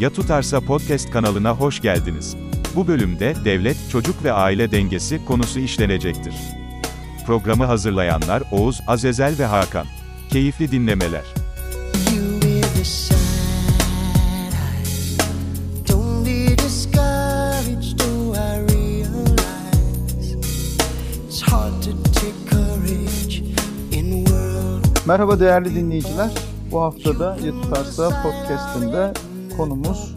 Ya Tutarsa Podcast kanalına hoş geldiniz. Bu bölümde devlet, çocuk ve aile dengesi konusu işlenecektir. Programı hazırlayanlar Oğuz, Azezel ve Hakan. Keyifli dinlemeler. Merhaba değerli dinleyiciler. Bu haftada Ya Tutarsa Podcast'inde konumuz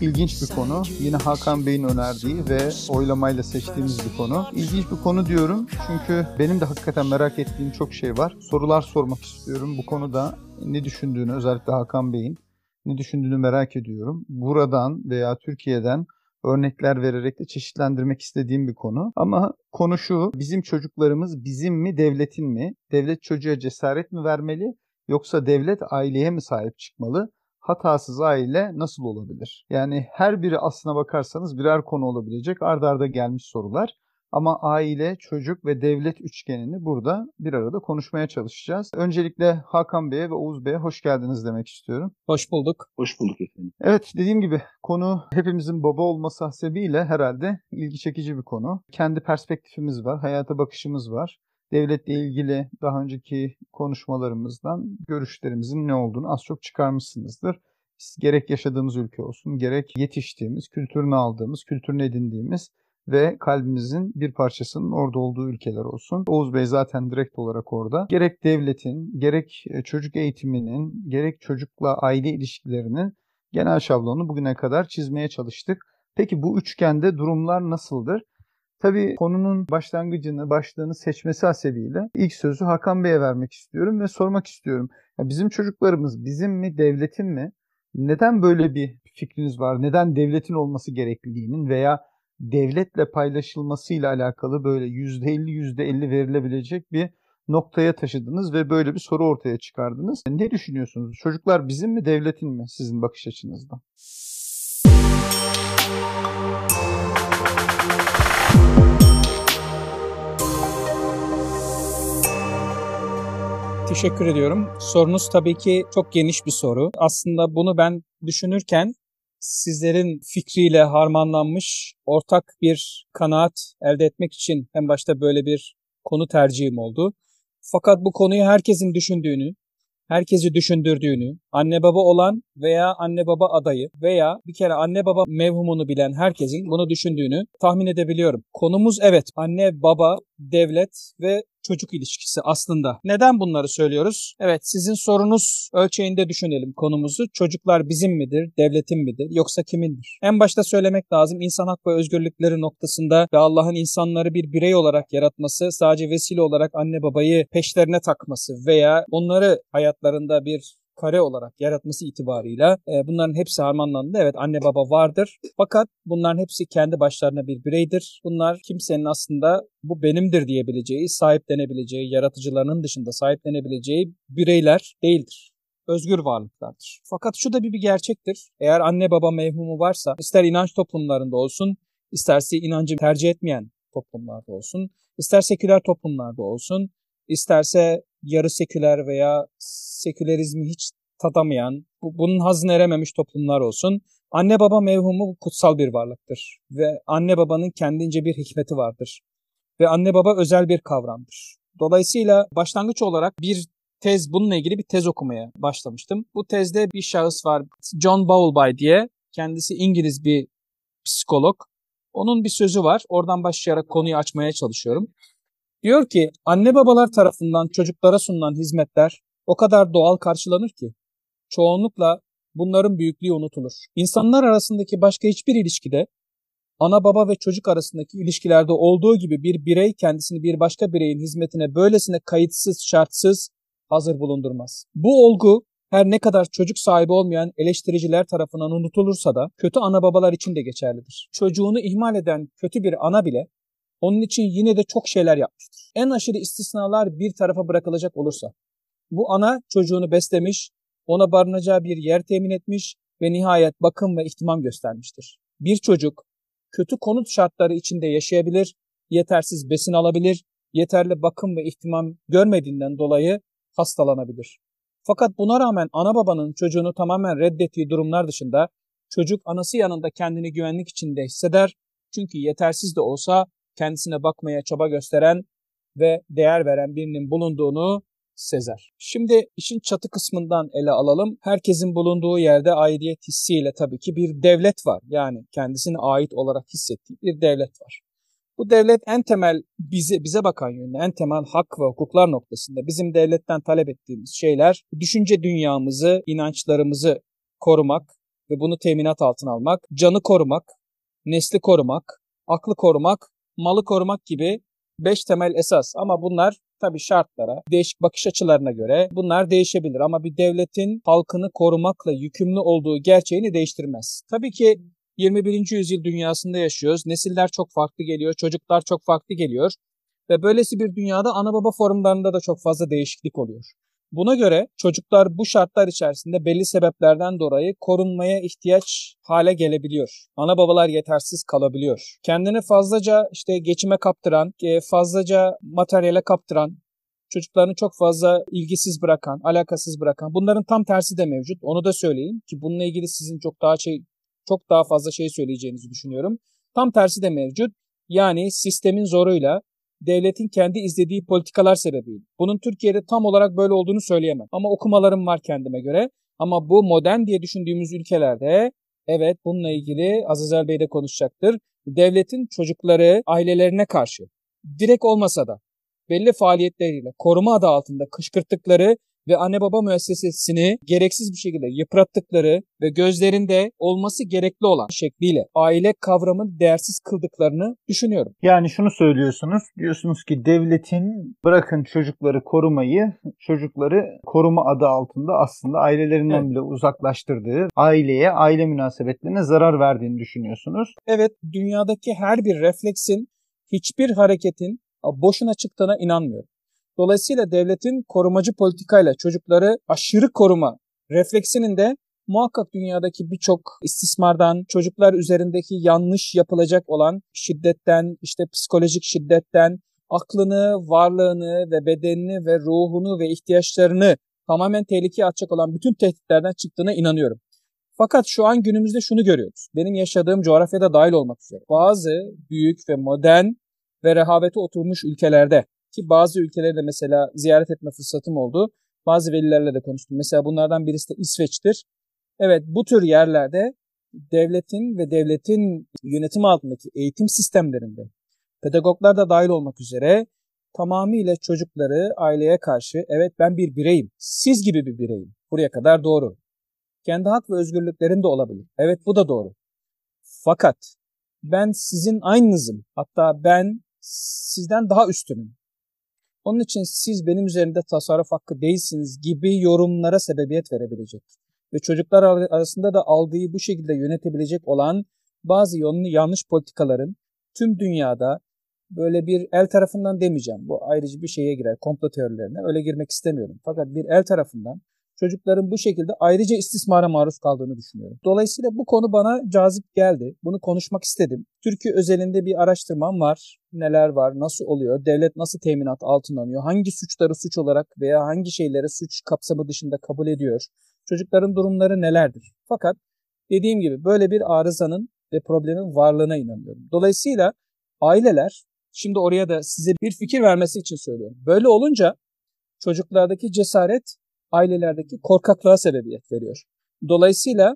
ilginç bir konu. Yine Hakan Bey'in önerdiği ve oylamayla seçtiğimiz bir konu. İlginç bir konu diyorum çünkü benim de hakikaten merak ettiğim çok şey var. Sorular sormak istiyorum. Bu konuda ne düşündüğünü özellikle Hakan Bey'in ne düşündüğünü merak ediyorum. Buradan veya Türkiye'den örnekler vererek de çeşitlendirmek istediğim bir konu. Ama konu şu, bizim çocuklarımız bizim mi devletin mi? Devlet çocuğa cesaret mi vermeli yoksa devlet aileye mi sahip çıkmalı? Hatasız aile nasıl olabilir? Yani her biri aslına bakarsanız birer konu olabilecek ardarda arda gelmiş sorular. Ama aile, çocuk ve devlet üçgenini burada bir arada konuşmaya çalışacağız. Öncelikle Hakan Bey'e ve Oğuz Bey'e hoş geldiniz demek istiyorum. Hoş bulduk. Hoş bulduk efendim. Evet dediğim gibi konu hepimizin baba olması hasebiyle herhalde ilgi çekici bir konu. Kendi perspektifimiz var, hayata bakışımız var. Devletle ilgili daha önceki konuşmalarımızdan görüşlerimizin ne olduğunu az çok çıkarmışsınızdır. Gerek yaşadığımız ülke olsun, gerek yetiştiğimiz, kültürünü aldığımız, kültürünü edindiğimiz ve kalbimizin bir parçasının orada olduğu ülkeler olsun. Oğuz Bey zaten direkt olarak orada. Gerek devletin, gerek çocuk eğitiminin, gerek çocukla aile ilişkilerinin genel şablonu bugüne kadar çizmeye çalıştık. Peki bu üçgende durumlar nasıldır? Tabii konunun başlangıcını, başlığını seçmesi hasebiyle ilk sözü Hakan Bey'e vermek istiyorum ve sormak istiyorum. Ya bizim çocuklarımız bizim mi, devletin mi? Neden böyle bir fikriniz var? Neden devletin olması gerekliliğinin veya devletle paylaşılmasıyla alakalı böyle %50 %50 verilebilecek bir noktaya taşıdınız ve böyle bir soru ortaya çıkardınız. Ne düşünüyorsunuz? Çocuklar bizim mi, devletin mi sizin bakış açınızdan? Teşekkür ediyorum. Sorunuz tabii ki çok geniş bir soru. Aslında bunu ben düşünürken sizlerin fikriyle harmanlanmış ortak bir kanaat elde etmek için en başta böyle bir konu tercihim oldu. Fakat bu konuyu herkesin düşündüğünü, herkesi düşündürdüğünü, anne baba olan veya anne baba adayı veya bir kere anne baba mevhumunu bilen herkesin bunu düşündüğünü tahmin edebiliyorum. Konumuz evet anne baba, devlet ve çocuk ilişkisi aslında. Neden bunları söylüyoruz? Evet sizin sorunuz ölçeğinde düşünelim konumuzu. Çocuklar bizim midir, devletin midir yoksa kimindir? En başta söylemek lazım insan hak ve özgürlükleri noktasında ve Allah'ın insanları bir birey olarak yaratması sadece vesile olarak anne babayı peşlerine takması veya onları hayatlarında bir kare olarak yaratması itibarıyla e, bunların hepsi harmanlandı. Evet anne baba vardır. Fakat bunların hepsi kendi başlarına bir bireydir. Bunlar kimsenin aslında bu benimdir diyebileceği, sahiplenebileceği, yaratıcılarının dışında sahiplenebileceği bireyler değildir özgür varlıklardır. Fakat şu da bir, bir gerçektir. Eğer anne baba mevhumu varsa ister inanç toplumlarında olsun, isterse inancı tercih etmeyen toplumlarda olsun, ister seküler toplumlarda olsun, isterse yarı seküler veya sekülerizmi hiç tadamayan, bunun hazını erememiş toplumlar olsun. Anne baba mevhumu kutsal bir varlıktır ve anne babanın kendince bir hikmeti vardır. Ve anne baba özel bir kavramdır. Dolayısıyla başlangıç olarak bir tez bununla ilgili bir tez okumaya başlamıştım. Bu tezde bir şahıs var John Bowlby diye. Kendisi İngiliz bir psikolog. Onun bir sözü var. Oradan başlayarak konuyu açmaya çalışıyorum. Diyor ki anne babalar tarafından çocuklara sunulan hizmetler o kadar doğal karşılanır ki çoğunlukla bunların büyüklüğü unutulur. İnsanlar arasındaki başka hiçbir ilişkide ana baba ve çocuk arasındaki ilişkilerde olduğu gibi bir birey kendisini bir başka bireyin hizmetine böylesine kayıtsız, şartsız hazır bulundurmaz. Bu olgu her ne kadar çocuk sahibi olmayan eleştiriciler tarafından unutulursa da kötü ana babalar için de geçerlidir. Çocuğunu ihmal eden kötü bir ana bile onun için yine de çok şeyler yapmıştır. En aşırı istisnalar bir tarafa bırakılacak olursa bu ana çocuğunu beslemiş, ona barınacağı bir yer temin etmiş ve nihayet bakım ve ihtimam göstermiştir. Bir çocuk kötü konut şartları içinde yaşayabilir, yetersiz besin alabilir, yeterli bakım ve ihtimam görmediğinden dolayı hastalanabilir. Fakat buna rağmen ana babanın çocuğunu tamamen reddettiği durumlar dışında Çocuk anası yanında kendini güvenlik içinde hisseder. Çünkü yetersiz de olsa kendisine bakmaya çaba gösteren ve değer veren birinin bulunduğunu sezer. Şimdi işin çatı kısmından ele alalım. Herkesin bulunduğu yerde aidiyet hissiyle tabii ki bir devlet var. Yani kendisine ait olarak hissettiği bir devlet var. Bu devlet en temel bize bize bakan yönde, en temel hak ve hukuklar noktasında bizim devletten talep ettiğimiz şeyler düşünce dünyamızı, inançlarımızı korumak ve bunu teminat altına almak, canı korumak, nesli korumak, aklı korumak, malı korumak gibi beş temel esas. Ama bunlar tabii şartlara, değişik bakış açılarına göre bunlar değişebilir. Ama bir devletin halkını korumakla yükümlü olduğu gerçeğini değiştirmez. Tabii ki 21. yüzyıl dünyasında yaşıyoruz. Nesiller çok farklı geliyor, çocuklar çok farklı geliyor. Ve böylesi bir dünyada ana baba formlarında da çok fazla değişiklik oluyor. Buna göre çocuklar bu şartlar içerisinde belli sebeplerden dolayı korunmaya ihtiyaç hale gelebiliyor. Ana babalar yetersiz kalabiliyor. Kendini fazlaca işte geçime kaptıran, e, fazlaca materyale kaptıran, çocuklarını çok fazla ilgisiz bırakan, alakasız bırakan bunların tam tersi de mevcut. Onu da söyleyeyim ki bununla ilgili sizin çok daha şey çok daha fazla şey söyleyeceğinizi düşünüyorum. Tam tersi de mevcut. Yani sistemin zoruyla devletin kendi izlediği politikalar sebebiyle. Bunun Türkiye'de tam olarak böyle olduğunu söyleyemem. Ama okumalarım var kendime göre. Ama bu modern diye düşündüğümüz ülkelerde evet bununla ilgili Azazel Bey de konuşacaktır. Devletin çocukları ailelerine karşı direkt olmasa da belli faaliyetleriyle koruma adı altında kışkırttıkları ve anne baba müessesesini gereksiz bir şekilde yıprattıkları ve gözlerinde olması gerekli olan şekliyle aile kavramını değersiz kıldıklarını düşünüyorum. Yani şunu söylüyorsunuz. Diyorsunuz ki devletin bırakın çocukları korumayı, çocukları koruma adı altında aslında ailelerinden Evet. bile uzaklaştırdığı, aileye, aile münasebetlerine zarar verdiğini düşünüyorsunuz. Evet, dünyadaki her bir refleksin, hiçbir hareketin boşuna çıktığına inanmıyorum. Dolayısıyla devletin korumacı politikayla çocukları aşırı koruma refleksinin de muhakkak dünyadaki birçok istismardan, çocuklar üzerindeki yanlış yapılacak olan şiddetten, işte psikolojik şiddetten, aklını, varlığını ve bedenini ve ruhunu ve ihtiyaçlarını tamamen tehlikeye atacak olan bütün tehditlerden çıktığına inanıyorum. Fakat şu an günümüzde şunu görüyoruz. Benim yaşadığım coğrafyada dahil olmak üzere. Bazı büyük ve modern ve rehavete oturmuş ülkelerde ki bazı ülkeleri de mesela ziyaret etme fırsatım oldu. Bazı velilerle de konuştum. Mesela bunlardan birisi de İsveç'tir. Evet bu tür yerlerde devletin ve devletin yönetim altındaki eğitim sistemlerinde pedagoglar da dahil olmak üzere tamamıyla çocukları aileye karşı evet ben bir bireyim, siz gibi bir bireyim. Buraya kadar doğru. Kendi hak ve özgürlüklerim de olabilir. Evet bu da doğru. Fakat ben sizin aynınızım. Hatta ben sizden daha üstünüm. Onun için siz benim üzerimde tasarruf hakkı değilsiniz gibi yorumlara sebebiyet verebilecek. Ve çocuklar arasında da algıyı bu şekilde yönetebilecek olan bazı yanlış politikaların tüm dünyada böyle bir el tarafından demeyeceğim. Bu ayrıcı bir şeye girer, komplo teorilerine. Öyle girmek istemiyorum. Fakat bir el tarafından çocukların bu şekilde ayrıca istismara maruz kaldığını düşünüyorum. Dolayısıyla bu konu bana cazip geldi. Bunu konuşmak istedim. Türkiye özelinde bir araştırmam var. Neler var, nasıl oluyor, devlet nasıl teminat altınlanıyor, hangi suçları suç olarak veya hangi şeyleri suç kapsamı dışında kabul ediyor, çocukların durumları nelerdir. Fakat dediğim gibi böyle bir arızanın ve problemin varlığına inanıyorum. Dolayısıyla aileler, şimdi oraya da size bir fikir vermesi için söylüyorum. Böyle olunca çocuklardaki cesaret ailelerdeki korkaklığa sebebiyet veriyor. Dolayısıyla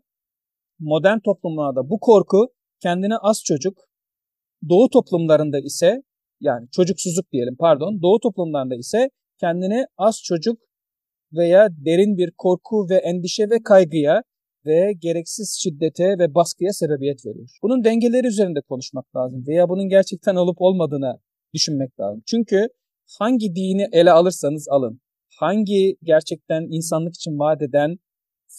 modern toplumlarda bu korku kendine az çocuk, doğu toplumlarında ise yani çocuksuzluk diyelim pardon, doğu toplumlarında ise kendine az çocuk veya derin bir korku ve endişe ve kaygıya ve gereksiz şiddete ve baskıya sebebiyet veriyor. Bunun dengeleri üzerinde konuşmak lazım veya bunun gerçekten olup olmadığını düşünmek lazım. Çünkü hangi dini ele alırsanız alın, hangi gerçekten insanlık için vaat eden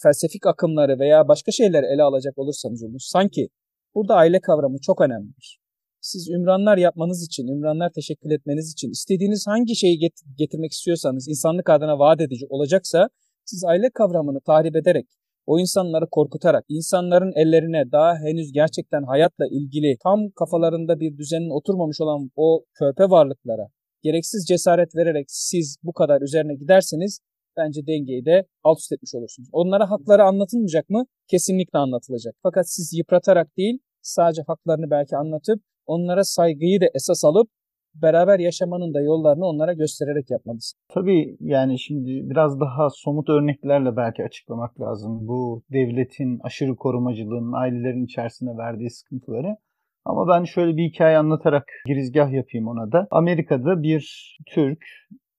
felsefik akımları veya başka şeyleri ele alacak olursanız olur. Sanki burada aile kavramı çok önemlidir. Siz ümranlar yapmanız için, ümranlar teşekkür etmeniz için istediğiniz hangi şeyi get- getirmek istiyorsanız insanlık adına vaat edici olacaksa siz aile kavramını tahrip ederek, o insanları korkutarak, insanların ellerine daha henüz gerçekten hayatla ilgili tam kafalarında bir düzenin oturmamış olan o körpe varlıklara gereksiz cesaret vererek siz bu kadar üzerine giderseniz bence dengeyi de alt üst etmiş olursunuz. Onlara hakları anlatılmayacak mı? Kesinlikle anlatılacak. Fakat siz yıpratarak değil, sadece haklarını belki anlatıp onlara saygıyı da esas alıp beraber yaşamanın da yollarını onlara göstererek yapmalısın. Tabii yani şimdi biraz daha somut örneklerle belki açıklamak lazım. Bu devletin aşırı korumacılığının ailelerin içerisinde verdiği sıkıntıları. Ama ben şöyle bir hikaye anlatarak girizgah yapayım ona da. Amerika'da bir Türk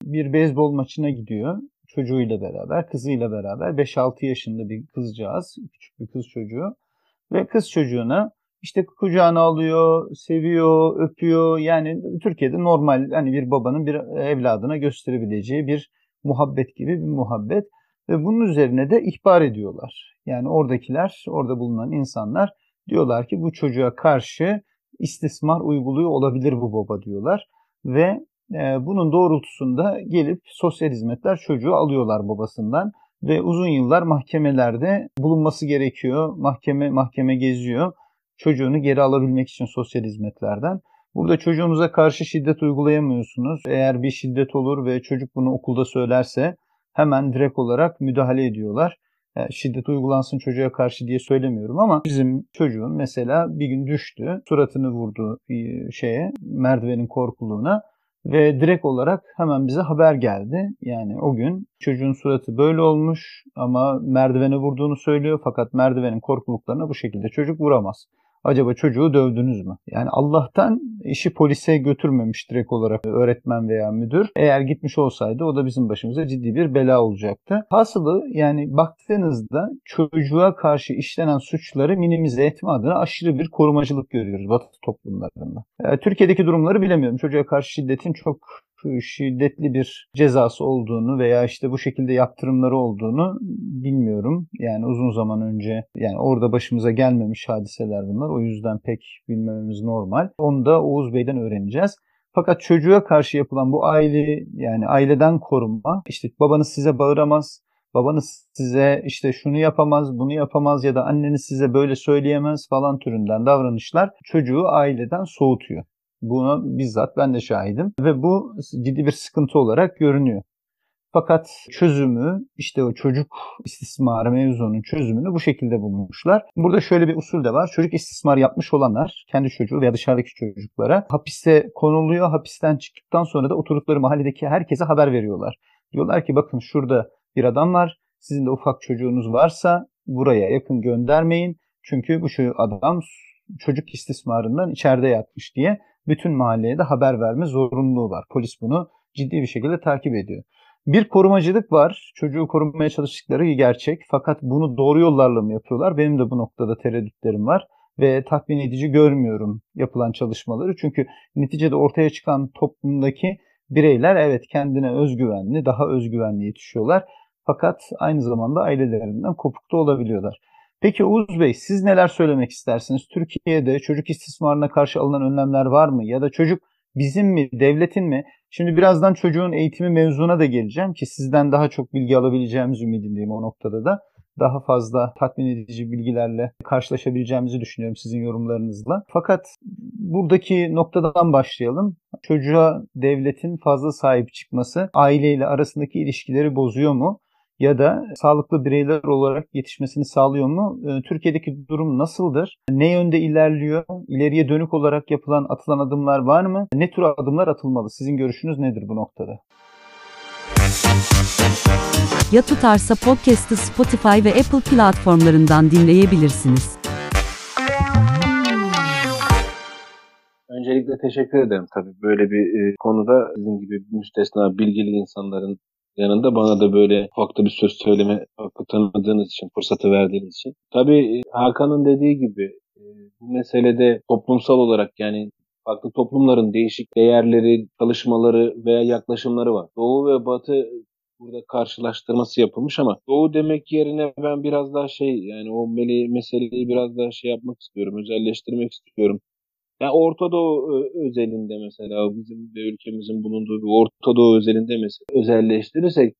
bir beyzbol maçına gidiyor çocuğuyla beraber, kızıyla beraber 5-6 yaşında bir kızcağız, küçük bir kız çocuğu ve kız çocuğuna işte kucağına alıyor, seviyor, öpüyor. Yani Türkiye'de normal hani bir babanın bir evladına gösterebileceği bir muhabbet gibi bir muhabbet. Ve bunun üzerine de ihbar ediyorlar. Yani oradakiler, orada bulunan insanlar diyorlar ki bu çocuğa karşı istismar uyguluyor olabilir bu baba diyorlar. Ve e, bunun doğrultusunda gelip sosyal hizmetler çocuğu alıyorlar babasından ve uzun yıllar mahkemelerde bulunması gerekiyor. Mahkeme mahkeme geziyor çocuğunu geri alabilmek için sosyal hizmetlerden. Burada çocuğunuza karşı şiddet uygulayamıyorsunuz. Eğer bir şiddet olur ve çocuk bunu okulda söylerse hemen direkt olarak müdahale ediyorlar. E, şiddet uygulansın çocuğa karşı diye söylemiyorum ama bizim çocuğun mesela bir gün düştü, suratını vurdu şeye, merdivenin korkuluğuna ve direkt olarak hemen bize haber geldi. Yani o gün çocuğun suratı böyle olmuş ama merdivene vurduğunu söylüyor fakat merdivenin korkuluklarına bu şekilde çocuk vuramaz. Acaba çocuğu dövdünüz mü? Yani Allah'tan işi polise götürmemiş direkt olarak öğretmen veya müdür. Eğer gitmiş olsaydı o da bizim başımıza ciddi bir bela olacaktı. Hasılı yani baktığınızda çocuğa karşı işlenen suçları minimize etme adına aşırı bir korumacılık görüyoruz Batı toplumlarında. Türkiye'deki durumları bilemiyorum. Çocuğa karşı şiddetin çok şiddetli bir cezası olduğunu veya işte bu şekilde yaptırımları olduğunu bilmiyorum. Yani uzun zaman önce yani orada başımıza gelmemiş hadiseler bunlar. O yüzden pek bilmememiz normal. Onu da Oğuz Bey'den öğreneceğiz. Fakat çocuğa karşı yapılan bu aile yani aileden korunma işte babanız size bağıramaz, babanız size işte şunu yapamaz, bunu yapamaz ya da anneniz size böyle söyleyemez falan türünden davranışlar çocuğu aileden soğutuyor. Buna bizzat ben de şahidim ve bu ciddi bir sıkıntı olarak görünüyor. Fakat çözümü işte o çocuk istismarı mevzunun çözümünü bu şekilde bulmuşlar. Burada şöyle bir usul de var. Çocuk istismar yapmış olanlar kendi çocuğu veya dışarıdaki çocuklara hapiste konuluyor. Hapisten çıktıktan sonra da oturdukları mahalledeki herkese haber veriyorlar. Diyorlar ki bakın şurada bir adam var. Sizin de ufak çocuğunuz varsa buraya yakın göndermeyin. Çünkü bu şu adam çocuk istismarından içeride yatmış diye bütün mahalleye de haber verme zorunluluğu var. Polis bunu ciddi bir şekilde takip ediyor. Bir korumacılık var. Çocuğu korumaya çalıştıkları gerçek. Fakat bunu doğru yollarla mı yapıyorlar? Benim de bu noktada tereddütlerim var. Ve tatmin edici görmüyorum yapılan çalışmaları. Çünkü neticede ortaya çıkan toplumdaki bireyler evet kendine özgüvenli, daha özgüvenli yetişiyorlar. Fakat aynı zamanda ailelerinden kopukta olabiliyorlar. Peki Uğuz Bey siz neler söylemek istersiniz? Türkiye'de çocuk istismarına karşı alınan önlemler var mı? Ya da çocuk bizim mi, devletin mi? Şimdi birazdan çocuğun eğitimi mevzuna da geleceğim ki sizden daha çok bilgi alabileceğimiz ümidindeyim o noktada da. Daha fazla tatmin edici bilgilerle karşılaşabileceğimizi düşünüyorum sizin yorumlarınızla. Fakat buradaki noktadan başlayalım. Çocuğa devletin fazla sahip çıkması aileyle arasındaki ilişkileri bozuyor mu? Ya da sağlıklı bireyler olarak yetişmesini sağlıyor mu? Ee, Türkiye'deki durum nasıldır? Ne yönde ilerliyor? İleriye dönük olarak yapılan, atılan adımlar var mı? Ne tür adımlar atılmalı? Sizin görüşünüz nedir bu noktada? Ya tutarsa podcast'ı Spotify ve Apple platformlarından dinleyebilirsiniz. Öncelikle teşekkür ederim tabii böyle bir e, konuda sizin gibi müstesna bilgili insanların yanında bana da böyle ufakta bir söz söyleme hakkı tanıdığınız için, fırsatı verdiğiniz için. Tabii e, Hakan'ın dediği gibi e, bu meselede toplumsal olarak yani farklı toplumların değişik değerleri, çalışmaları veya yaklaşımları var. Doğu ve Batı burada karşılaştırması yapılmış ama Doğu demek yerine ben biraz daha şey yani o meseleyi biraz daha şey yapmak istiyorum, özelleştirmek istiyorum. Yani Orta Doğu özelinde mesela bizim de ülkemizin bulunduğu bir Orta Doğu özelinde mesela özelleştirirsek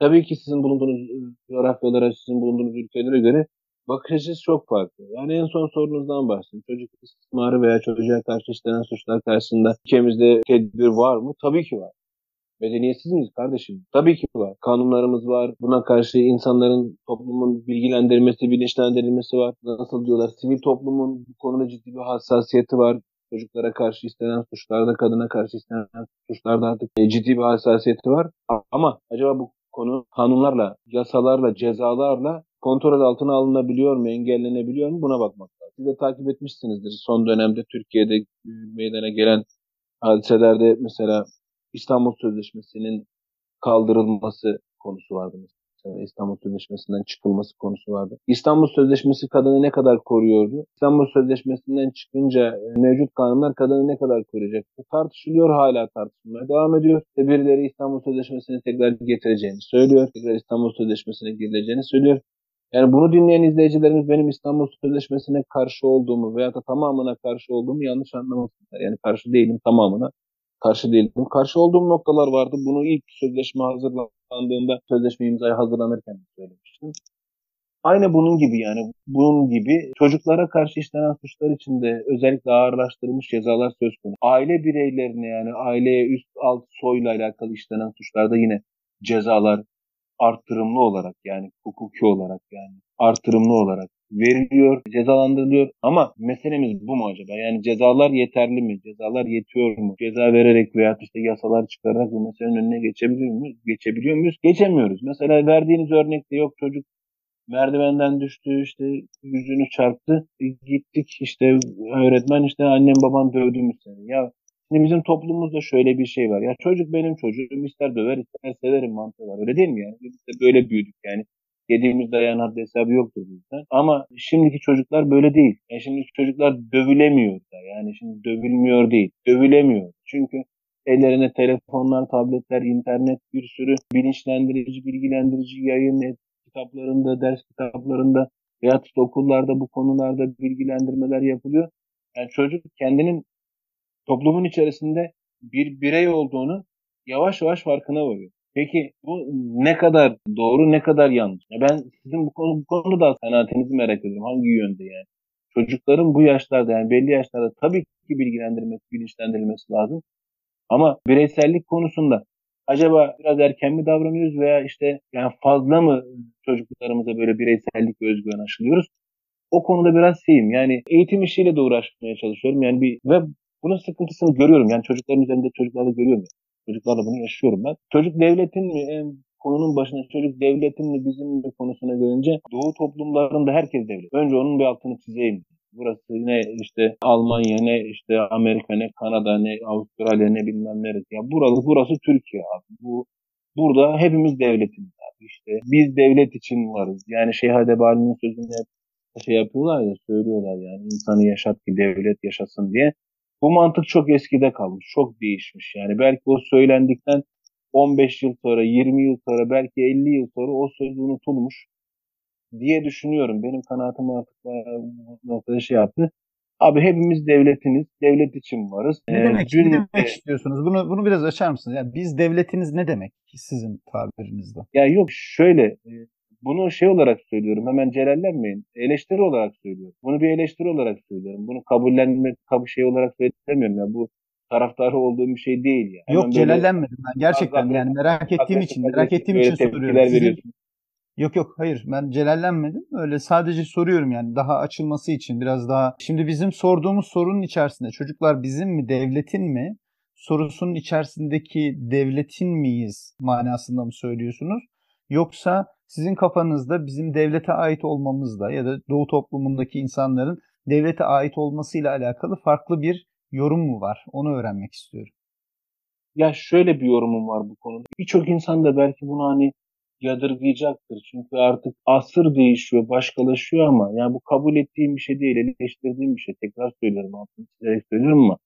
tabii ki sizin bulunduğunuz coğrafyalara, sizin bulunduğunuz ülkelere göre bakış açısı çok farklı. Yani en son sorunuzdan bahsedeyim. Çocuk istismarı veya çocuğa karşı işlenen suçlar karşısında ülkemizde tedbir var mı? Tabii ki var. Medeniyetsiz miyiz kardeşim? Tabii ki var. Kanunlarımız var. Buna karşı insanların, toplumun bilgilendirilmesi, bilinçlendirilmesi var. Nasıl diyorlar? Sivil toplumun bu konuda ciddi bir hassasiyeti var. Çocuklara karşı istenen suçlarda, kadına karşı istenen suçlarda artık e, ciddi bir hassasiyeti var. Ama acaba bu konu kanunlarla, yasalarla, cezalarla kontrol altına alınabiliyor mu, engellenebiliyor mu buna bakmak lazım. Siz de takip etmişsinizdir son dönemde Türkiye'de meydana gelen hadiselerde mesela İstanbul Sözleşmesi'nin kaldırılması konusu vardı mesela. İstanbul Sözleşmesi'nden çıkılması konusu vardı. İstanbul Sözleşmesi kadını ne kadar koruyordu? İstanbul Sözleşmesi'nden çıkınca e, mevcut kanunlar kadını ne kadar koruyacak? Bu tartışılıyor hala tartışılmaya devam ediyor. Ve birileri İstanbul Sözleşmesi'ni tekrar getireceğini söylüyor. Tekrar İstanbul Sözleşmesi'ne girileceğini söylüyor. Yani bunu dinleyen izleyicilerimiz benim İstanbul Sözleşmesi'ne karşı olduğumu veya da tamamına karşı olduğumu yanlış anlamasınlar. Yani karşı değilim tamamına karşı değilim. Karşı olduğum noktalar vardı. Bunu ilk sözleşme hazırlandığında sözleşme imzaya hazırlanırken söylemiştim. Aynı bunun gibi yani bunun gibi çocuklara karşı işlenen suçlar için de özellikle ağırlaştırılmış cezalar söz konusu. Aile bireylerine yani aileye üst alt soyla alakalı işlenen suçlarda yine cezalar arttırımlı olarak yani hukuki olarak yani artırımlı olarak veriliyor, cezalandırılıyor. Ama meselemiz bu mu acaba? Yani cezalar yeterli mi? Cezalar yetiyor mu? Ceza vererek veya işte yasalar çıkararak bu meselenin önüne geçebiliyor muyuz? Geçebiliyor muyuz? Geçemiyoruz. Mesela verdiğiniz örnekte yok çocuk merdivenden düştü işte yüzünü çarptı. Gittik işte öğretmen işte annem baban dövdü mü seni? Ya Şimdi bizim toplumumuzda şöyle bir şey var. Ya çocuk benim çocuğum ister döver ister severim mantığı var. Öyle değil mi yani? Biz de böyle büyüdük yani. Yediğimiz dayağın haddi hesabı yoktur bizden. Ama şimdiki çocuklar böyle değil. Yani şimdiki çocuklar dövülemiyor da. Yani şimdi dövülmüyor değil. Dövülemiyor. Çünkü ellerine telefonlar, tabletler, internet bir sürü bilinçlendirici, bilgilendirici yayın kitaplarında, ders kitaplarında veya okullarda bu konularda bilgilendirmeler yapılıyor. Yani çocuk kendinin toplumun içerisinde bir birey olduğunu yavaş yavaş farkına varıyor. Peki bu ne kadar doğru ne kadar yanlış? Ya ben sizin bu konu bu konuda kanaatinizi merak ediyorum. Hangi yönde yani? Çocukların bu yaşlarda yani belli yaşlarda tabii ki bilgilendirilmesi, bilinçlendirilmesi lazım. Ama bireysellik konusunda acaba biraz erken mi davranıyoruz veya işte yani fazla mı çocuklarımıza böyle bireysellik ve özgüven aşılıyoruz? O konuda biraz şeyim. Yani eğitim işiyle de uğraşmaya çalışıyorum. Yani bir ve bunun sıkıntısını görüyorum. Yani çocukların üzerinde çocuklarda görüyorum. Çocuklarla bunu yaşıyorum ben. Çocuk devletin mi en konunun başına çocuk devletin mi bizim mi konusuna gelince Doğu toplumlarında herkes devlet. Önce onun bir altını çizeyim. Burası ne işte Almanya ne işte Amerika ne Kanada ne Avustralya ne bilmem neresi. Ya buralı burası Türkiye abi. Bu burada hepimiz devletimiz abi. İşte biz devlet için varız. Yani Şeyh Hadebali'nin sözünü hep şey yapıyorlar ya söylüyorlar yani insanı yaşat ki devlet yaşasın diye. Bu mantık çok eskide kalmış, çok değişmiş. Yani belki o söylendikten 15 yıl sonra, 20 yıl sonra, belki 50 yıl sonra o söz unutulmuş diye düşünüyorum. Benim kanaatim artık bu noktada şey yaptı. Abi hepimiz devletiniz, devlet için varız. Ne ee, demek, dün, ne demek istiyorsunuz? Bunu bunu biraz açar mısınız? Yani biz devletiniz ne demek sizin tabirinizde? Ya yok şöyle, e, bunu şey olarak söylüyorum. Hemen celallenmeyin. Eleştiri olarak söylüyorum. Bunu bir eleştiri olarak söylüyorum. Bunu kabullenmek, kabul şey olarak söylemiyorum. Ya. Bu taraftarı olduğum bir şey değil. Ya. Hemen Yok celallenmedim ben. Gerçekten yani merak ettiğim için, merak ettiğim için soruyorum. Sizin... Yok yok hayır ben celallenmedim. Öyle sadece soruyorum yani daha açılması için biraz daha. Şimdi bizim sorduğumuz sorunun içerisinde çocuklar bizim mi devletin mi sorusunun içerisindeki devletin miyiz manasında mı söylüyorsunuz? Yoksa sizin kafanızda bizim devlete ait olmamızda ya da Doğu toplumundaki insanların devlete ait olmasıyla alakalı farklı bir yorum mu var? Onu öğrenmek istiyorum. Ya şöyle bir yorumum var bu konuda. Birçok insan da belki bunu hani yadırgayacaktır. Çünkü artık asır değişiyor, başkalaşıyor ama yani bu kabul ettiğim bir şey değil, eleştirdiğim bir şey. Tekrar söylüyorum, altını çizerek söylüyorum ama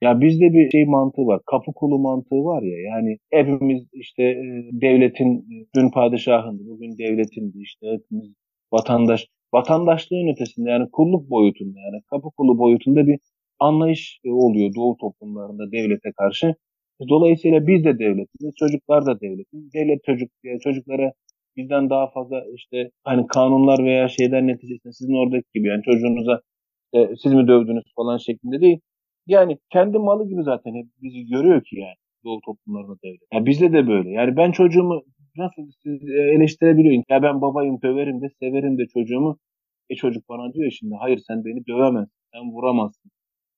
ya bizde bir şey mantığı var. Kapı kulu mantığı var ya. Yani hepimiz işte e, devletin dün padişahındı, bugün devletindi. işte hepimiz vatandaş. Vatandaşlığın ötesinde yani kulluk boyutunda yani kapı kulu boyutunda bir anlayış e, oluyor Doğu toplumlarında devlete karşı. Dolayısıyla biz de devletiz, çocuklar da devletiz. Devlet çocuk yani çocuklara bizden daha fazla işte hani kanunlar veya şeyler neticesinde sizin oradaki gibi yani çocuğunuza e, siz mi dövdünüz falan şeklinde değil yani kendi malı gibi zaten hep bizi görüyor ki yani. Doğu toplumlarında devlet. Ya bizde de böyle. Yani ben çocuğumu nasıl siz eleştirebiliyorsun? Ya ben babayım, döverim de, severim de çocuğumu. E çocuk bana diyor şimdi hayır sen beni dövemezsin, sen vuramazsın,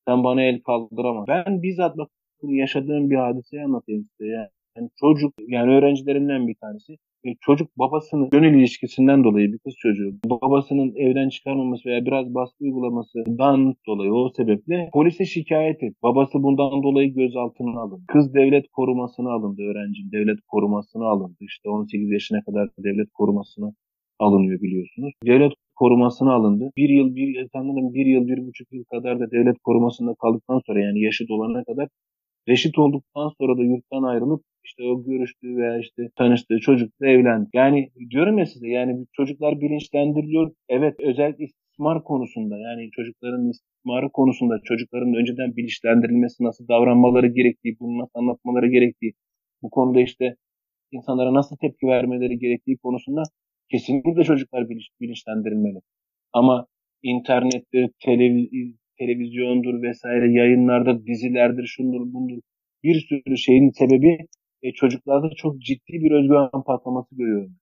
sen bana el kaldıramazsın. Ben bizzat bakın yaşadığım bir hadiseyi anlatayım size. Yani, yani çocuk, yani öğrencilerimden bir tanesi e, çocuk babasının gönül ilişkisinden dolayı bir kız çocuğu babasının evden çıkarmaması veya biraz baskı uygulamasından dolayı o sebeple polise şikayet et. Babası bundan dolayı gözaltına alındı. Kız devlet korumasına alındı öğrenci. Devlet korumasına alındı. İşte 18 yaşına kadar devlet korumasına alınıyor biliyorsunuz. Devlet korumasına alındı. Bir yıl, bir, sanırım bir yıl, bir buçuk yıl kadar da devlet korumasında kaldıktan sonra yani yaşı dolana kadar reşit olduktan sonra da yurttan ayrılıp işte o görüştüğü veya işte tanıştığı çocukla evlendi. Yani diyorum ya size yani çocuklar bilinçlendiriliyor. Evet özellikle istismar konusunda yani çocukların istismarı konusunda çocukların önceden bilinçlendirilmesi nasıl davranmaları gerektiği, bunu nasıl anlatmaları gerektiği, bu konuda işte insanlara nasıl tepki vermeleri gerektiği konusunda kesinlikle çocuklar bilinçlendirilmeli. Ama internettir, televiz televizyondur vesaire yayınlarda dizilerdir şundur bundur bir sürü şeyin sebebi e, çocuklarda çok ciddi bir özgüven patlaması görüyorum.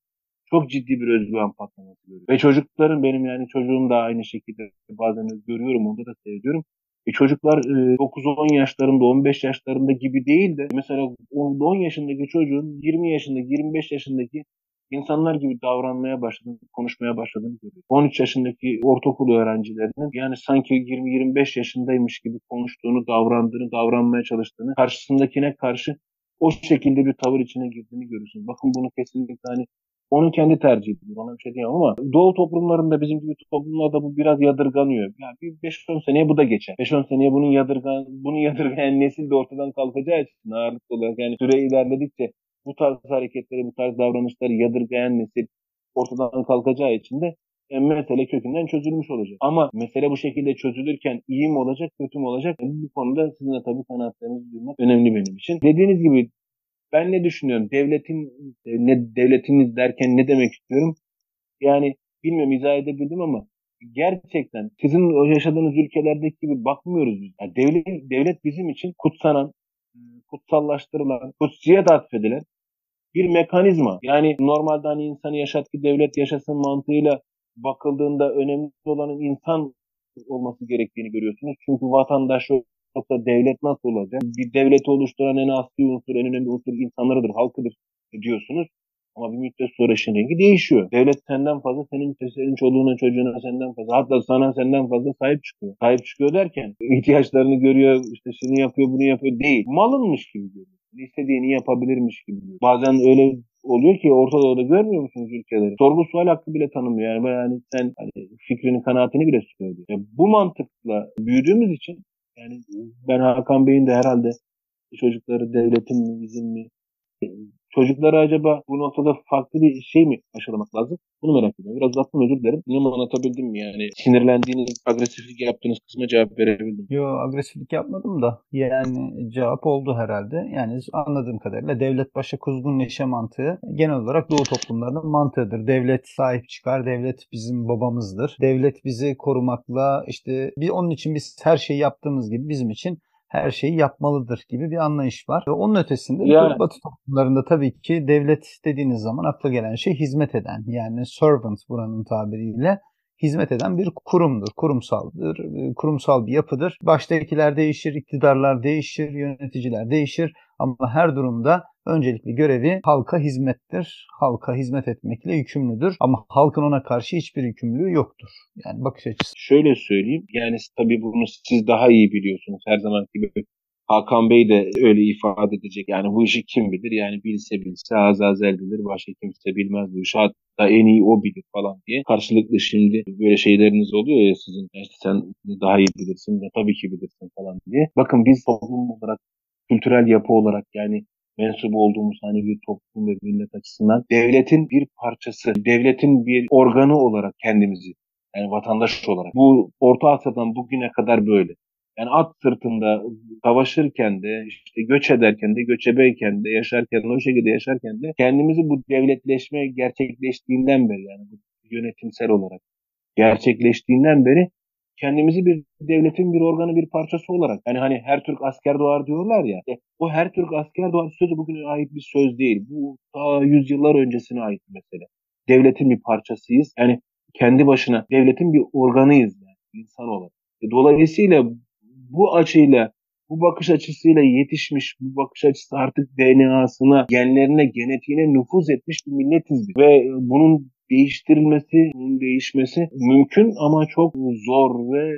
Çok ciddi bir özgüven patlaması görüyorum. Ve çocukların benim yani çocuğum da aynı şekilde bazen görüyorum, onda da seyrediyorum. E çocuklar e, 9-10 yaşlarında, 15 yaşlarında gibi değil de mesela 10 yaşındaki çocuğun 20 yaşındaki, 25 yaşındaki insanlar gibi davranmaya başladığını, konuşmaya başladığını görüyoruz. 13 yaşındaki ortaokul öğrencilerinin yani sanki 20-25 yaşındaymış gibi konuştuğunu, davrandığını, davranmaya çalıştığını, karşısındakine karşı o şekilde bir tavır içine girdiğini görüyorsunuz. Bakın bunu kesinlikle hani onun kendi tercihidir. Ona bir şey diyemem ama Doğu toplumlarında bizim gibi toplumlarda bu biraz yadırganıyor. Yani bir 5-10 seneye bu da geçer. 5-10 seneye bunun yadırgan, bunu yadırgayan nesil de ortadan kalkacağı için ağırlıklı olarak yani süre ilerledikçe bu tarz hareketleri, bu tarz davranışları yadırgayan nesil ortadan kalkacağı için de e, mesele kökünden çözülmüş olacak. Ama mesele bu şekilde çözülürken iyi mi olacak, kötü mü olacak? E, bu konuda sizin de tabii kanaatlerinizi duymak önemli benim için. Dediğiniz gibi ben ne düşünüyorum? Devletin e, ne devletiniz derken ne demek istiyorum? Yani bilmiyorum izah edebildim ama gerçekten sizin yaşadığınız ülkelerdeki gibi bakmıyoruz biz. Yani devlet, devlet bizim için kutsanan, kutsallaştırılan, kutsiyet atfedilen bir mekanizma. Yani normalde hani insanı yaşat ki devlet yaşasın mantığıyla bakıldığında önemli olanın insan olması gerektiğini görüyorsunuz. Çünkü vatandaş yoksa devlet nasıl olacak? Bir devleti oluşturan en asli unsur, en önemli unsur insanlarıdır, halkıdır diyorsunuz. Ama bir müddet sonra işin rengi değişiyor. Devlet senden fazla senin, senin çoluğuna çocuğuna senden fazla hatta sana senden fazla sahip çıkıyor. Sahip çıkıyor derken ihtiyaçlarını görüyor işte şunu yapıyor bunu yapıyor değil. Malınmış gibi görüyor. İstediğini yapabilirmiş gibi görüyor. Bazen öyle oluyor ki Orta Doğu'da görmüyor musunuz ülkeleri? Sorgu sual hakkı bile tanımıyor. Yani, yani sen hani fikrini, kanaatini bile söylüyor. Yani bu mantıkla büyüdüğümüz için yani ben Hakan Bey'in de herhalde çocukları devletin mi, bizim mi Çocuklara acaba bu noktada farklı bir şey mi aşılamak lazım? Bunu merak ediyorum. Biraz uzattım özür dilerim. Bunu anlatabildim mi yani? Sinirlendiğiniz, agresiflik yaptığınız kısma cevap verebildim. Yo agresiflik yapmadım da yani cevap oldu herhalde. Yani anladığım kadarıyla devlet başa kuzgun neşe mantığı genel olarak Doğu toplumlarının mantığıdır. Devlet sahip çıkar, devlet bizim babamızdır. Devlet bizi korumakla işte bir onun için biz her şeyi yaptığımız gibi bizim için her şeyi yapmalıdır gibi bir anlayış var. Ve onun ötesinde yani. Batı toplumlarında tabii ki devlet dediğiniz zaman akla gelen şey hizmet eden yani servant buranın tabiriyle hizmet eden bir kurumdur, kurumsaldır, e, kurumsal bir yapıdır. Baştakiler değişir, iktidarlar değişir, yöneticiler değişir ama her durumda öncelikli görevi halka hizmettir. Halka hizmet etmekle yükümlüdür ama halkın ona karşı hiçbir yükümlülüğü yoktur. Yani bakış açısı. Şöyle söyleyeyim, yani tabii bunu siz daha iyi biliyorsunuz her zaman gibi Hakan Bey de öyle ifade edecek. Yani bu işi kim bilir? Yani bilse bilse Azazel bilir, başka kimse bilmez bu işi. Hatta en iyi o bilir falan diye. Karşılıklı şimdi böyle şeyleriniz oluyor ya sizin. İşte sen daha iyi bilirsin ya tabii ki bilirsin falan diye. Bakın biz toplum olarak, kültürel yapı olarak yani mensup olduğumuz hani bir toplum ve millet açısından devletin bir parçası, devletin bir organı olarak kendimizi yani vatandaş olarak. Bu Orta Asya'dan bugüne kadar böyle. Yani at sırtında savaşırken de, işte göç ederken de, göçebeyken de, yaşarken de, o şekilde yaşarken de kendimizi bu devletleşme gerçekleştiğinden beri yani bu yönetimsel olarak gerçekleştiğinden beri kendimizi bir devletin bir organı bir parçası olarak yani hani her Türk asker doğar diyorlar ya e, o her Türk asker doğar sözü bugüne ait bir söz değil. Bu ta yüzyıllar öncesine ait bir mesele. Devletin bir parçasıyız. Yani kendi başına devletin bir organıyız yani insan olarak. E, dolayısıyla bu açıyla bu bakış açısıyla yetişmiş, bu bakış açısı artık DNA'sına, genlerine, genetiğine nüfuz etmiş bir milletiz. Ve bunun değiştirilmesi, bunun değişmesi mümkün ama çok zor ve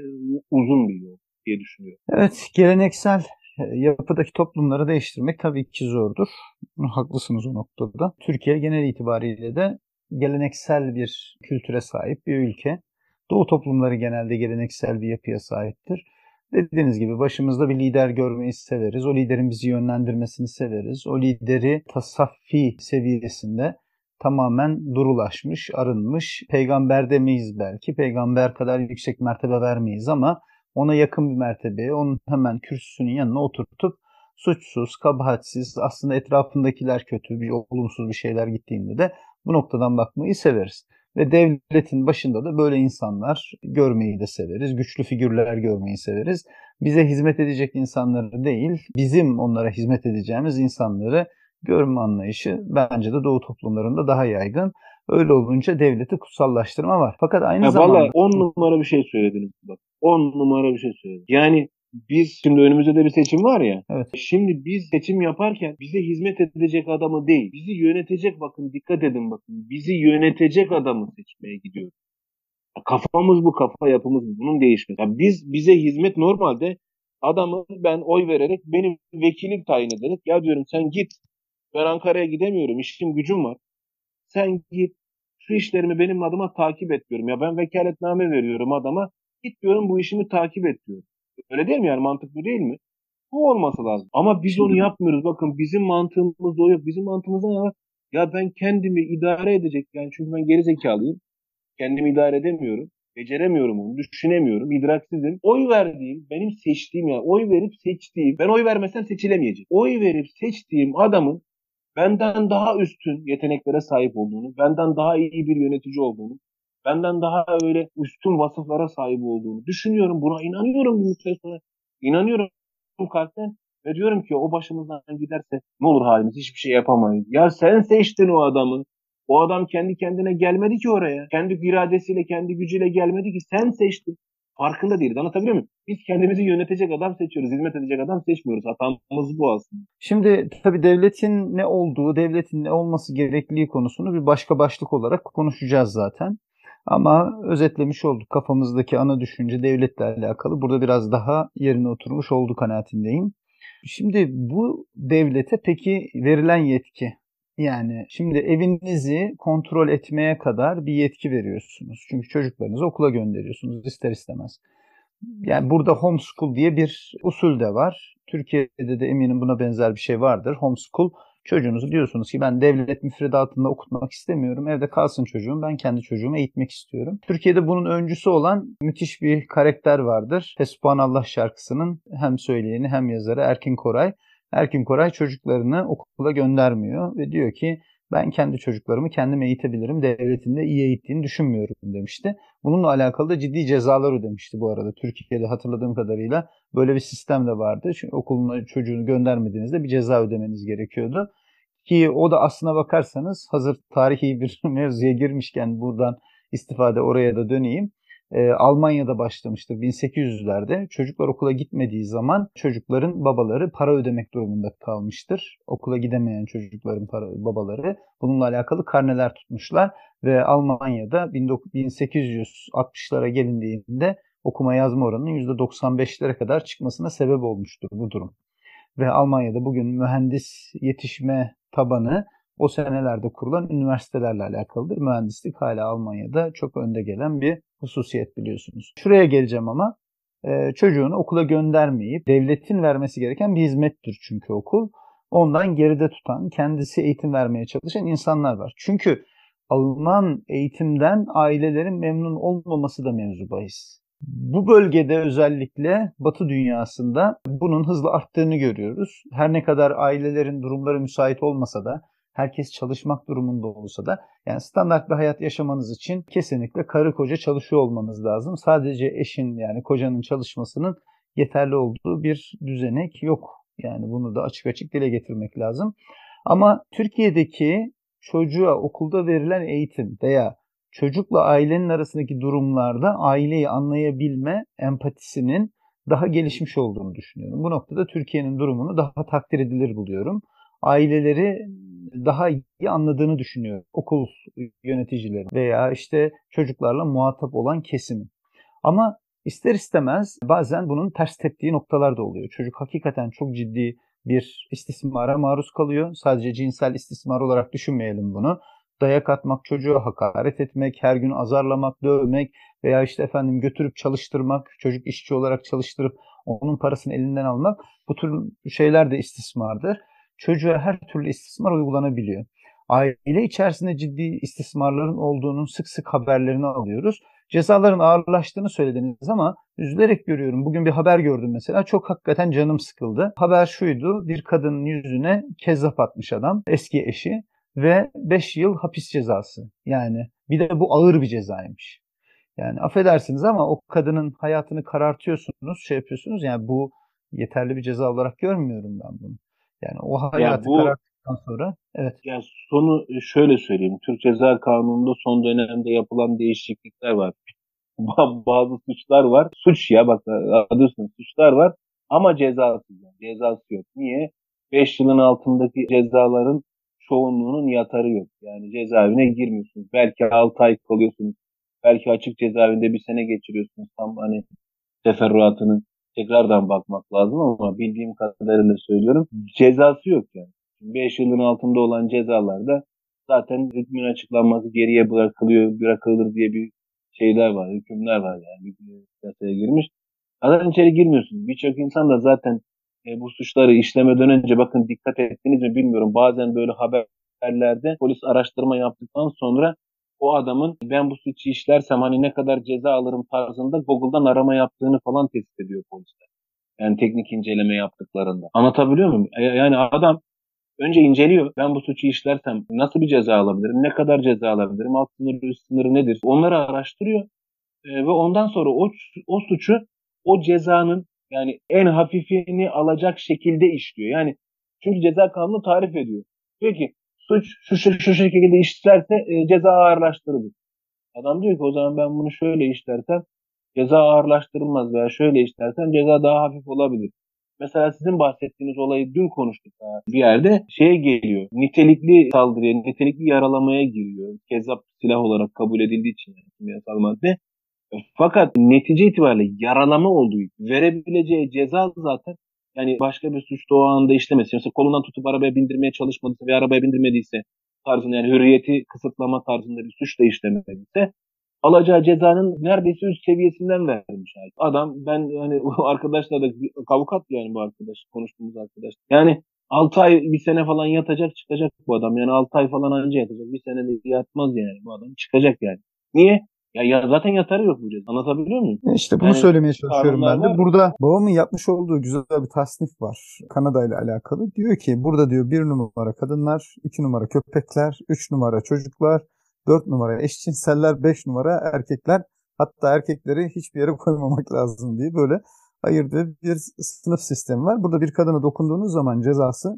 uzun bir yol diye düşünüyorum. Evet, geleneksel e, yapıdaki toplumları değiştirmek tabii ki zordur. Haklısınız o noktada. Türkiye genel itibariyle de geleneksel bir kültüre sahip bir ülke. Doğu toplumları genelde geleneksel bir yapıya sahiptir. Dediğiniz gibi başımızda bir lider görmeyi severiz. O liderin bizi yönlendirmesini severiz. O lideri tasaffi seviyesinde tamamen durulaşmış, arınmış. Peygamber demeyiz belki. Peygamber kadar yüksek mertebe vermeyiz ama ona yakın bir mertebeye, onun hemen kürsüsünün yanına oturtup suçsuz, kabahatsiz, aslında etrafındakiler kötü, bir olumsuz bir şeyler gittiğinde de bu noktadan bakmayı severiz. Ve devletin başında da böyle insanlar görmeyi de severiz. Güçlü figürler görmeyi severiz. Bize hizmet edecek insanları değil, bizim onlara hizmet edeceğimiz insanları görme anlayışı bence de Doğu toplumlarında daha yaygın. Öyle olunca devleti kutsallaştırma var. Fakat aynı ya zamanda... Valla on numara bir şey söylediniz bak. On numara bir şey söylediniz. Yani biz şimdi önümüzde de bir seçim var ya. Evet. Şimdi biz seçim yaparken bize hizmet edecek adamı değil, bizi yönetecek bakın dikkat edin bakın. Bizi yönetecek adamı seçmeye gidiyoruz. Kafamız bu, kafa yapımız bu. Bunun değişmesi. Yani biz bize hizmet normalde adamı ben oy vererek benim vekilim tayin ederek ya diyorum sen git ben Ankara'ya gidemiyorum işim gücüm var. Sen git şu işlerimi benim adıma takip et diyorum. Ya ben vekaletname veriyorum adama. Git diyorum bu işimi takip et diyorum. Öyle değil mi yani mantıklı değil mi? Bu olması lazım. Ama biz onu yapmıyoruz. Bakın bizim mantığımız o yok. Bizim mantığımızda ne var? Ya ben kendimi idare edecek yani çünkü ben geri zekalıyım. Kendimi idare edemiyorum. Beceremiyorum onu, düşünemiyorum, idraksizim. Oy verdiğim, benim seçtiğim yani oy verip seçtiğim, ben oy vermesem seçilemeyecek. Oy verip seçtiğim adamın benden daha üstün yeteneklere sahip olduğunu, benden daha iyi bir yönetici olduğunu, benden daha öyle üstün vasıflara sahip olduğunu düşünüyorum. Buna inanıyorum bir müddet sonra. İnanıyorum kalpten ve diyorum ki o başımızdan giderse ne olur halimiz hiçbir şey yapamayız. Ya sen seçtin o adamı. O adam kendi kendine gelmedi ki oraya. Kendi iradesiyle, kendi gücüyle gelmedi ki sen seçtin. Farkında değiliz. Anlatabiliyor muyum? Biz kendimizi yönetecek adam seçiyoruz. Hizmet edecek adam seçmiyoruz. Hatamız bu aslında. Şimdi tabii devletin ne olduğu, devletin ne olması gerektiği konusunu bir başka başlık olarak konuşacağız zaten. Ama özetlemiş olduk. Kafamızdaki ana düşünce devletle alakalı. Burada biraz daha yerine oturmuş oldu kanaatindeyim. Şimdi bu devlete peki verilen yetki yani şimdi evinizi kontrol etmeye kadar bir yetki veriyorsunuz. Çünkü çocuklarınızı okula gönderiyorsunuz ister istemez. Yani burada homeschool diye bir usul de var. Türkiye'de de eminim buna benzer bir şey vardır. Homeschool çocuğunuzu diyorsunuz ki ben devlet müfredatında okutmak istemiyorum. Evde kalsın çocuğum. Ben kendi çocuğumu eğitmek istiyorum. Türkiye'de bunun öncüsü olan müthiş bir karakter vardır. Allah şarkısının hem söyleyeni hem yazarı Erkin Koray. Erkin Koray çocuklarını okula göndermiyor ve diyor ki ben kendi çocuklarımı kendim eğitebilirim. Devletin de iyi eğittiğini düşünmüyorum demişti. Bununla alakalı da ciddi cezalar ödemişti bu arada. Türkiye'de hatırladığım kadarıyla böyle bir sistem de vardı. Çünkü okuluna çocuğunu göndermediğinizde bir ceza ödemeniz gerekiyordu. Ki o da aslına bakarsanız hazır tarihi bir mevzuya girmişken buradan istifade oraya da döneyim e, Almanya'da başlamıştır 1800'lerde. Çocuklar okula gitmediği zaman çocukların babaları para ödemek durumunda kalmıştır. Okula gidemeyen çocukların para, babaları bununla alakalı karneler tutmuşlar ve Almanya'da 1860'lara gelindiğinde okuma yazma oranının %95'lere kadar çıkmasına sebep olmuştur bu durum. Ve Almanya'da bugün mühendis yetişme tabanı o senelerde kurulan üniversitelerle alakalıdır. Mühendislik hala Almanya'da çok önde gelen bir hususiyet biliyorsunuz. Şuraya geleceğim ama e, çocuğunu okula göndermeyip devletin vermesi gereken bir hizmettir çünkü okul. Ondan geride tutan, kendisi eğitim vermeye çalışan insanlar var. Çünkü alınan eğitimden ailelerin memnun olmaması da mevzu bahis. Bu bölgede özellikle Batı dünyasında bunun hızlı arttığını görüyoruz. Her ne kadar ailelerin durumları müsait olmasa da herkes çalışmak durumunda olsa da yani standart bir hayat yaşamanız için kesinlikle karı koca çalışıyor olmanız lazım. Sadece eşin yani kocanın çalışmasının yeterli olduğu bir düzenek yok. Yani bunu da açık açık dile getirmek lazım. Ama Türkiye'deki çocuğa okulda verilen eğitim veya çocukla ailenin arasındaki durumlarda aileyi anlayabilme empatisinin daha gelişmiş olduğunu düşünüyorum. Bu noktada Türkiye'nin durumunu daha takdir edilir buluyorum. Aileleri daha iyi anladığını düşünüyorum. Okul yöneticileri veya işte çocuklarla muhatap olan kesimin. Ama ister istemez bazen bunun ters teptiği noktalar da oluyor. Çocuk hakikaten çok ciddi bir istismara maruz kalıyor. Sadece cinsel istismar olarak düşünmeyelim bunu. Dayak atmak, çocuğa hakaret etmek, her gün azarlamak, dövmek veya işte efendim götürüp çalıştırmak, çocuk işçi olarak çalıştırıp onun parasını elinden almak bu tür şeyler de istismardır. Çocuğa her türlü istismar uygulanabiliyor. Aile içerisinde ciddi istismarların olduğunun sık sık haberlerini alıyoruz. Cezaların ağırlaştığını söylediniz ama üzülerek görüyorum. Bugün bir haber gördüm mesela. Çok hakikaten canım sıkıldı. Haber şuydu. Bir kadının yüzüne kezzap atmış adam. Eski eşi ve 5 yıl hapis cezası. Yani bir de bu ağır bir cezaymış. Yani affedersiniz ama o kadının hayatını karartıyorsunuz, şey yapıyorsunuz. Yani bu yeterli bir ceza olarak görmüyorum ben bunu. Yani o hayatı bu, kararttıktan sonra evet. Yani sonu şöyle söyleyeyim. Türk Ceza Kanunu'nda son dönemde yapılan değişiklikler var. Bazı suçlar var. Suç ya bak adı üstünde suçlar var ama cezası yani. Cezası yok. Niye? 5 yılın altındaki cezaların çoğunluğunun yatarı yok. Yani cezaevine girmiyorsunuz. Belki 6 ay kalıyorsunuz. Belki açık cezaevinde bir sene geçiriyorsunuz. Tam hani teferruatını tekrardan bakmak lazım ama bildiğim kadarıyla söylüyorum. Cezası yok yani. 5 yılın altında olan cezalarda zaten hükmün açıklanması geriye bırakılıyor, bırakılır diye bir şeyler var, hükümler var yani. Yasaya girmiş. Zaten içeri girmiyorsunuz. Birçok insan da zaten e, bu suçları işlemeden önce bakın dikkat ettiniz mi bilmiyorum. Bazen böyle haberlerde polis araştırma yaptıktan sonra o adamın ben bu suçu işlersem hani ne kadar ceza alırım tarzında Google'dan arama yaptığını falan tespit ediyor polisler. Yani teknik inceleme yaptıklarında. Anlatabiliyor muyum? Yani adam önce inceliyor. Ben bu suçu işlersem nasıl bir ceza alabilirim? Ne kadar ceza alabilirim? Alt sınırı, üst sınırı nedir? Onları araştırıyor. E, ve ondan sonra o, o suçu o cezanın yani en hafifini alacak şekilde işliyor. Yani çünkü ceza kanunu tarif ediyor. Diyor ki suç şu, şu, şu şekilde işlerse e, ceza ağırlaştırılır. Adam diyor ki o zaman ben bunu şöyle işlersem ceza ağırlaştırılmaz veya şöyle işlersem ceza daha hafif olabilir. Mesela sizin bahsettiğiniz olayı dün konuştuk bir yerde şeye geliyor. Nitelikli saldırıya, nitelikli yaralamaya giriyor. Kezzap silah olarak kabul edildiği için yani kimyasal madde. Fakat netice itibariyle yaralama olduğu verebileceği ceza zaten yani başka bir suçta o anda işlemesi. Mesela kolundan tutup arabaya bindirmeye çalışmadıysa ve arabaya bindirmediyse tarzında yani hürriyeti kısıtlama tarzında bir suç da işlemediyse alacağı cezanın neredeyse üst seviyesinden vermiş. Adam ben hani arkadaşla da avukat yani bu arkadaş konuştuğumuz arkadaş. Yani 6 ay bir sene falan yatacak çıkacak bu adam. Yani 6 ay falan anca yatacak. Bir sene de yatmaz yani bu adam. Çıkacak yani. Niye? Ya, ya zaten yatarı yok bu ceza. Anlatabiliyor muyum? İşte bunu yani, söylemeye çalışıyorum ben de. Var. Burada babamın yapmış olduğu güzel bir tasnif var. Kanada ile alakalı. Diyor ki burada diyor bir numara kadınlar, iki numara köpekler, üç numara çocuklar, dört numara eşcinseller, beş numara erkekler. Hatta erkekleri hiçbir yere koymamak lazım diye böyle ayırdığı bir sınıf sistemi var. Burada bir kadına dokunduğunuz zaman cezası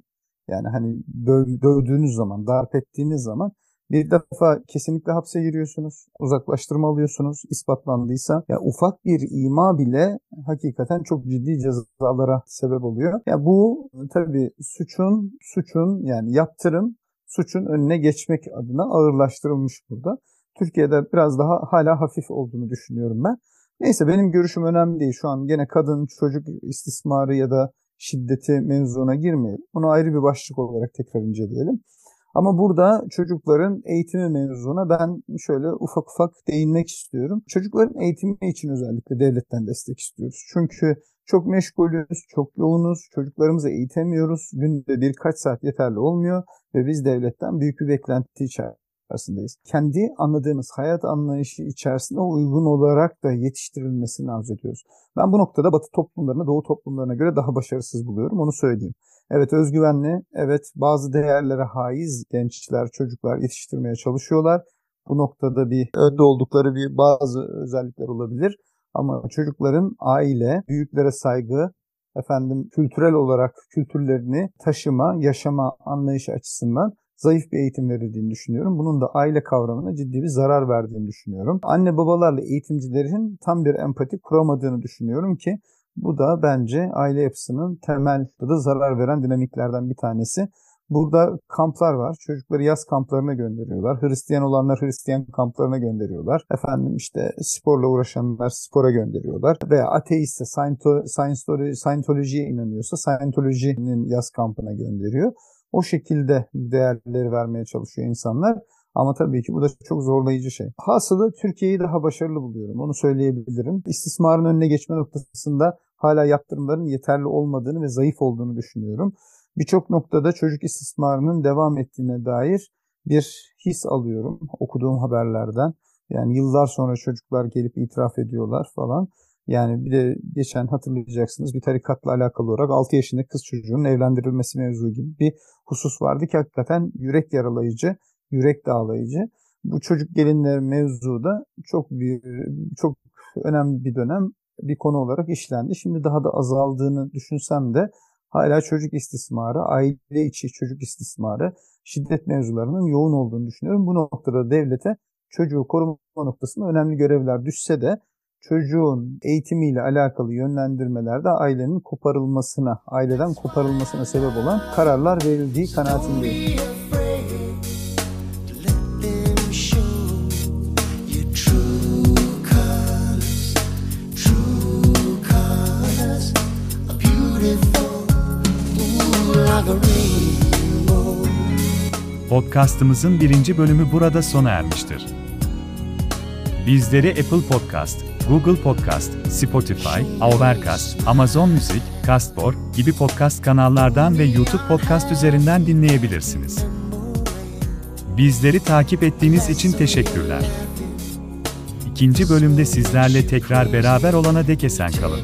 yani hani döv, dövdüğünüz zaman, darp ettiğiniz zaman bir defa kesinlikle hapse giriyorsunuz, uzaklaştırma alıyorsunuz ispatlandıysa. Ya ufak bir ima bile hakikaten çok ciddi cezalara sebep oluyor. Ya bu tabii suçun suçun yani yaptırım suçun önüne geçmek adına ağırlaştırılmış burada. Türkiye'de biraz daha hala hafif olduğunu düşünüyorum ben. Neyse benim görüşüm önemli değil. Şu an gene kadın, çocuk istismarı ya da şiddeti mevzuna girmeyelim. Bunu ayrı bir başlık olarak tekrar inceleyelim. Ama burada çocukların eğitimi mevzuna ben şöyle ufak ufak değinmek istiyorum. Çocukların eğitimi için özellikle devletten destek istiyoruz. Çünkü çok meşgulüz, çok yoğunuz, çocuklarımızı eğitemiyoruz. Günde birkaç saat yeterli olmuyor ve biz devletten büyük bir beklenti içerisindeyiz. Kendi anladığımız hayat anlayışı içerisinde uygun olarak da yetiştirilmesini arzu ediyoruz. Ben bu noktada Batı toplumlarına, Doğu toplumlarına göre daha başarısız buluyorum, onu söyleyeyim. Evet özgüvenli, evet bazı değerlere haiz gençler, çocuklar yetiştirmeye çalışıyorlar. Bu noktada bir önde oldukları bir bazı özellikler olabilir. Ama çocukların aile, büyüklere saygı, efendim kültürel olarak kültürlerini taşıma, yaşama anlayışı açısından zayıf bir eğitim verildiğini düşünüyorum. Bunun da aile kavramına ciddi bir zarar verdiğini düşünüyorum. Anne babalarla eğitimcilerin tam bir empati kuramadığını düşünüyorum ki bu da bence aile yapısının temel da zarar veren dinamiklerden bir tanesi. Burada kamplar var. Çocukları yaz kamplarına gönderiyorlar. Hristiyan olanlar Hristiyan kamplarına gönderiyorlar. Efendim işte sporla uğraşanlar spora gönderiyorlar. Veya ateistse Scientology'ye inanıyorsa Scientology'nin yaz kampına gönderiyor. O şekilde değerleri vermeye çalışıyor insanlar. Ama tabii ki bu da çok zorlayıcı şey. Hasılı Türkiye'yi daha başarılı buluyorum. Onu söyleyebilirim. İstismarın önüne geçme noktasında hala yaptırımların yeterli olmadığını ve zayıf olduğunu düşünüyorum. Birçok noktada çocuk istismarının devam ettiğine dair bir his alıyorum okuduğum haberlerden. Yani yıllar sonra çocuklar gelip itiraf ediyorlar falan. Yani bir de geçen hatırlayacaksınız bir tarikatla alakalı olarak 6 yaşındaki kız çocuğunun evlendirilmesi mevzu gibi bir husus vardı ki hakikaten yürek yaralayıcı, yürek dağlayıcı. Bu çocuk gelinler mevzu da çok bir çok önemli bir dönem bir konu olarak işlendi. Şimdi daha da azaldığını düşünsem de hala çocuk istismarı, aile içi çocuk istismarı, şiddet mevzularının yoğun olduğunu düşünüyorum. Bu noktada devlete çocuğu koruma noktasında önemli görevler düşse de çocuğun eğitimiyle alakalı yönlendirmelerde ailenin koparılmasına, aileden koparılmasına sebep olan kararlar verildiği kanaatindeyim. Podcast'ımızın birinci bölümü burada sona ermiştir. Bizleri Apple Podcast, Google Podcast, Spotify, Overcast, Amazon Music, Castbox gibi podcast kanallardan ve YouTube Podcast üzerinden dinleyebilirsiniz. Bizleri takip ettiğiniz için teşekkürler. İkinci bölümde sizlerle tekrar beraber olana dek esen kalın.